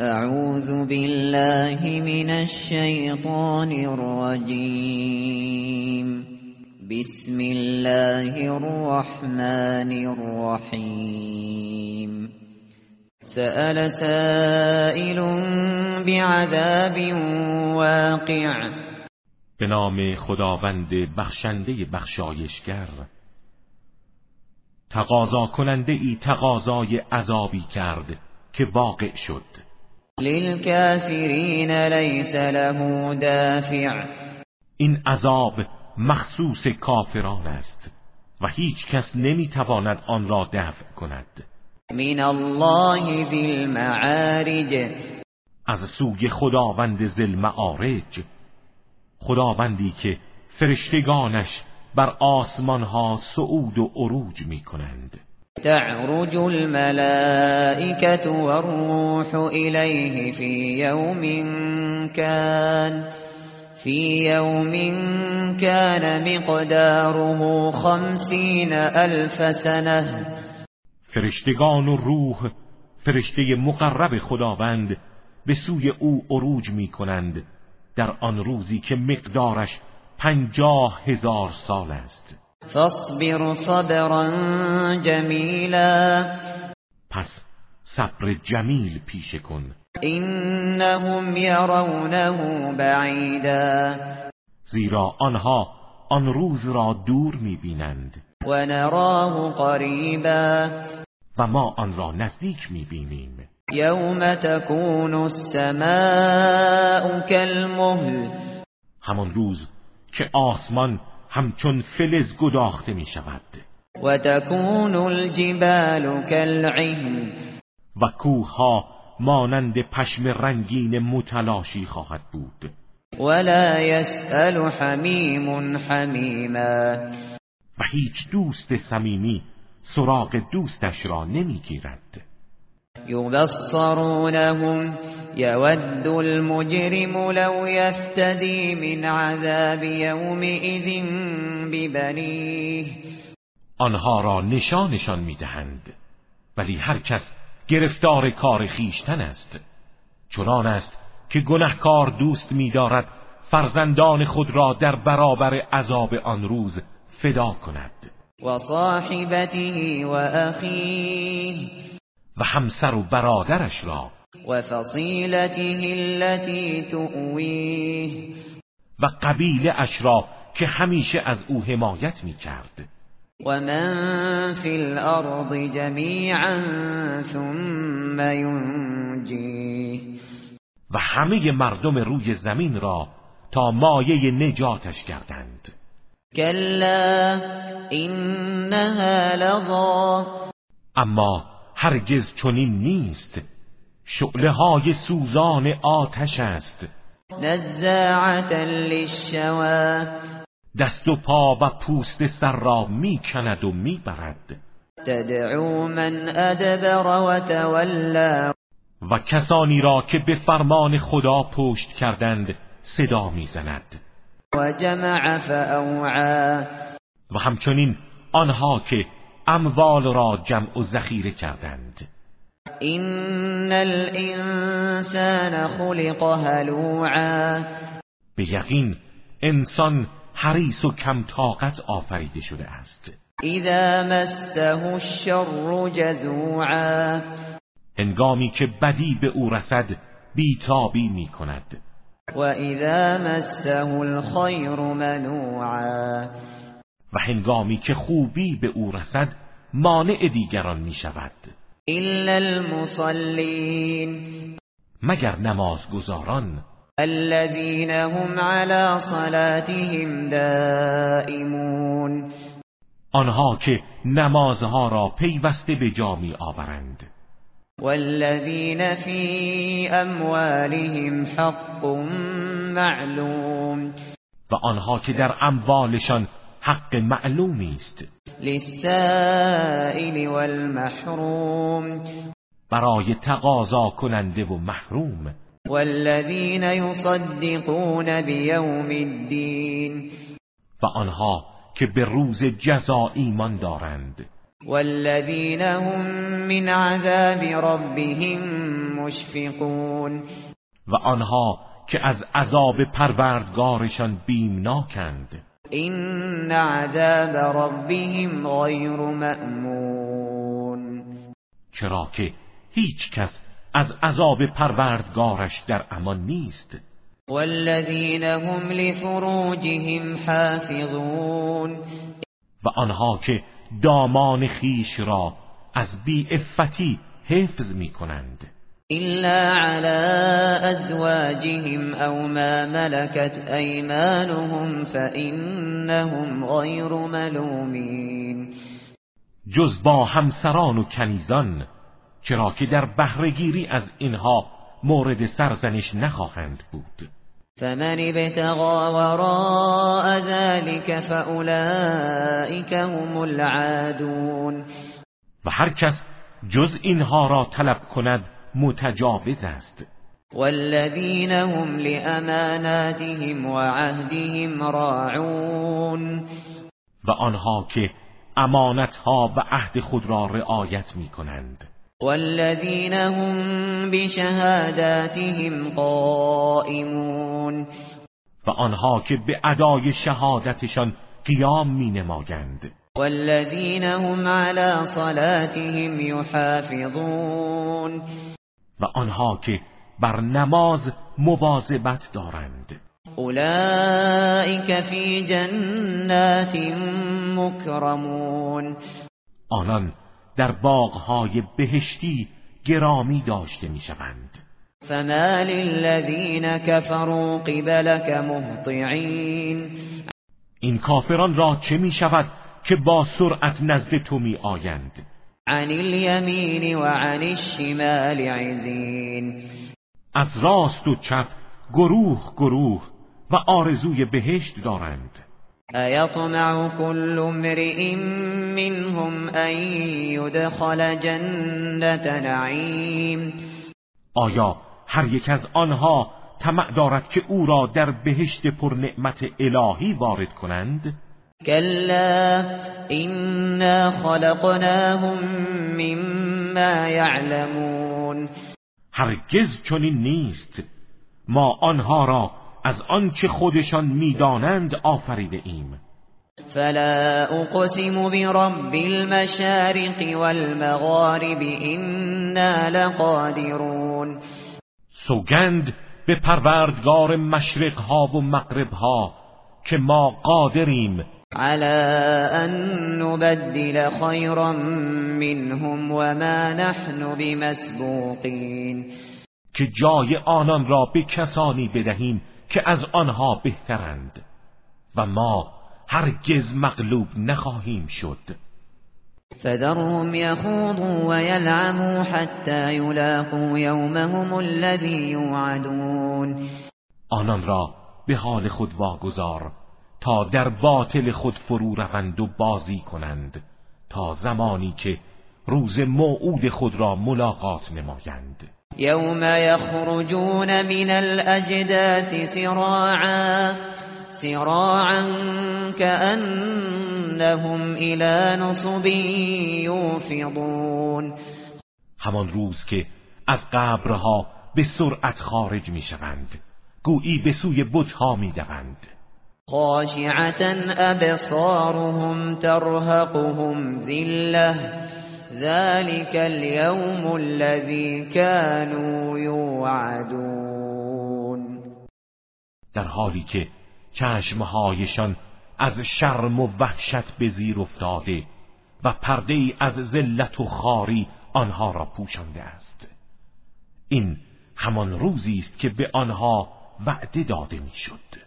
اعوذ بالله من الشیطان الرجیم بسم الله الرحمن الرحیم سأل سائل بعذاب واقع. به نام خداوند بخشنده بخشایشگر تقاضا کننده ای تقاضای عذابی کرد که واقع شد. للكافرین لیس له دافع. این عذاب مخصوص کافران است و هیچ کس نمی‌تواند آن را دفع کند. من الله ذی المعارج. از سوی خداوند ذی معارج خداوندی که فرشتگانش بر آسمان ها صعود و عروج می کنند تعرج الملائكة والروح إليه في يوم كان في يوم كان مقداره خمسين ألف سنة. فرشتگان و روح فرشته مقرب خداوند به سوی او عروج می کنند در آن روزی که مقدارش پنجاه هزار سال است. فاصبر صبرا جمیلا پس صبر جمیل پیشه کن. انهم یرونه بعیدا. زیرا آنها آن روز را دور می‌بینند. و نراه قریبا. و ما آن را نزدیک می‌بینیم. یوم تکون السماء کالمهل. همان روز که آسمان همچون فلز گداخته می شود و تکون الجبال کالعهن و کوه ها مانند پشم رنگین متلاشی خواهد بود. ولا يسأل حمیم حمیما و هیچ دوست صمیمی سراغ دوستش را نمی‌گیرد. یبصرونهم يود المجرم لو يفتدي من عذاب يومئذ ببنيه. آنها را نشانشان می‌دهند. ولی هر کس گرفتار کار خیشتن است. چنان است که گنهکار دوست می‌دارد فرزندان خود را در برابر عذاب آن روز فدا کند. و صاحبته و اخیه و همسر و برادرش را. وفصيلته التي تؤويه و قبیله اش را که همیشه از او حمایت می کرد و من فی الارض جمیعا ثم ینجیه. و همه مردم روی زمین را تا مایه نجاتش کردند کلا انها لظا. اما هرگز چنین نیست. شعله های سوزان آتش است. نزاعتا للشوا دست و پا و پوست سر را می کند و می برد تدعو من ادبر و تولا و کسانی را که به فرمان خدا پشت کردند صدا می‌زند. و جمع فاوعا و همچنین آنها که اموال را جمع و ذخیره کردند. این الانسان خلق هلوعا. به یقین انسان حریص و کم طاقت آفریده شده است. اذا مسه الشر جزوعا. هنگامی که بدی به او رسد بیتابی می کند و اذا مسه الخیر منوعا. و هنگامی که خوبی به او رسد مانع دیگران می شود الا المصلين. مگر نمازگزاران. الذين هم على صلاتهم دائمون. آنها که نمازها را پیوسته به جا می آورند والذین فی اموالهم حق معلوم. و آنها که در اموالشان حق معلومی است. للسائل والمحروم. برای تقاضا کننده و محروم. والذین یصدقون بیوم الدین. و آنها که به روز جزا ایمان دارند. والذین هم من عذاب ربهم مشفقون. و آنها که از عذاب پروردگارشان بیمناکند. این عذاب ربهم غیر مأمون. چرا که هیچ کس از عذاب پروردگارش در امان نیست. والذین هم لفروجهم حافظون. و آنها که دامان خیش را از بی افتی حفظ می کنند إلا على أزواجهم أو ما ملكت أيمانهم فإنهم غير ملومين. جز با همسران و کنیزان چرا که در بهرهگیری از اینها مورد سرزنش نخواهند بود. فمن ابتغى وراء ذلك فأولئك هم العادون. و هر کس جز اینها را طلب کند متجاوز است. والذین هم لأماناتهم وعهدهم راعون. و آنها که امانتها و عهد خود را رعایت می کنند والذین هم بشهاداتهم قائمون. و آنها که به ادای شهادتشان قیام می نمایند والذین هم على صلاتهم یحافظون. و آنها که بر نماز مواظبت دارند. اولئک فی جنات مکرمون. آنان در باغهای بهشتی گرامی داشته می‌شوند. فما للذین کفروا قبلك مهطعین. این کافران را چه می شود که با سرعت نزد تو می آیند عن الیمین و عن الشمال عزین از راست و چپ گروه گروه و آرزوی بهشت دارند. ایطمع كل امرئ منهم ان يدخل جنت نعیم آیا هر یک از آنها طمع دارد که او را در بهشت پر نعمت الهی وارد کنند؟ كلا إنا خلقناهم مما يعلمون. هرگز چنین نیست. ما آنها را از آنچه خودشان می‌دانند آفریده ایم. فلا اقسم برب المشارق والمغارب إنا لقادرون. سوگند به پروردگار مشرقها و مغربها که ما قادریم على أن نبدل خيرا منهم وما نحن بمسبوقين. که جای آنان را به کسانی بدهیم که از آنها بهترند و ما هرگز مغلوب نخواهیم شد. فذرهم يخوضوا ويلعموا حتى يلاقوا يومهم الذي يوعدون. آنان را به حال خود واگذار تا در باطل خود فرو روند و بازی کنند تا زمانی که روز موعود خود را ملاقات نمایند. یوم یخرجون من الاجداث سراعا سراعا كأنهم الى نصب یوفضون. همان روز که از قبرها به سرعت خارج می شوند گویی به سوی بتها می دوند خاشعة أبصارهم ترهقهم ذلة. ذلك اليوم الذي كانوا يوعدون. در حالی که چشمهایشان از شرم و وحشت به زیر افتاده و پرده از ذلت و خاری آنها را پوشانده است. این همان روزی است که به آنها وعده داده می‌شد.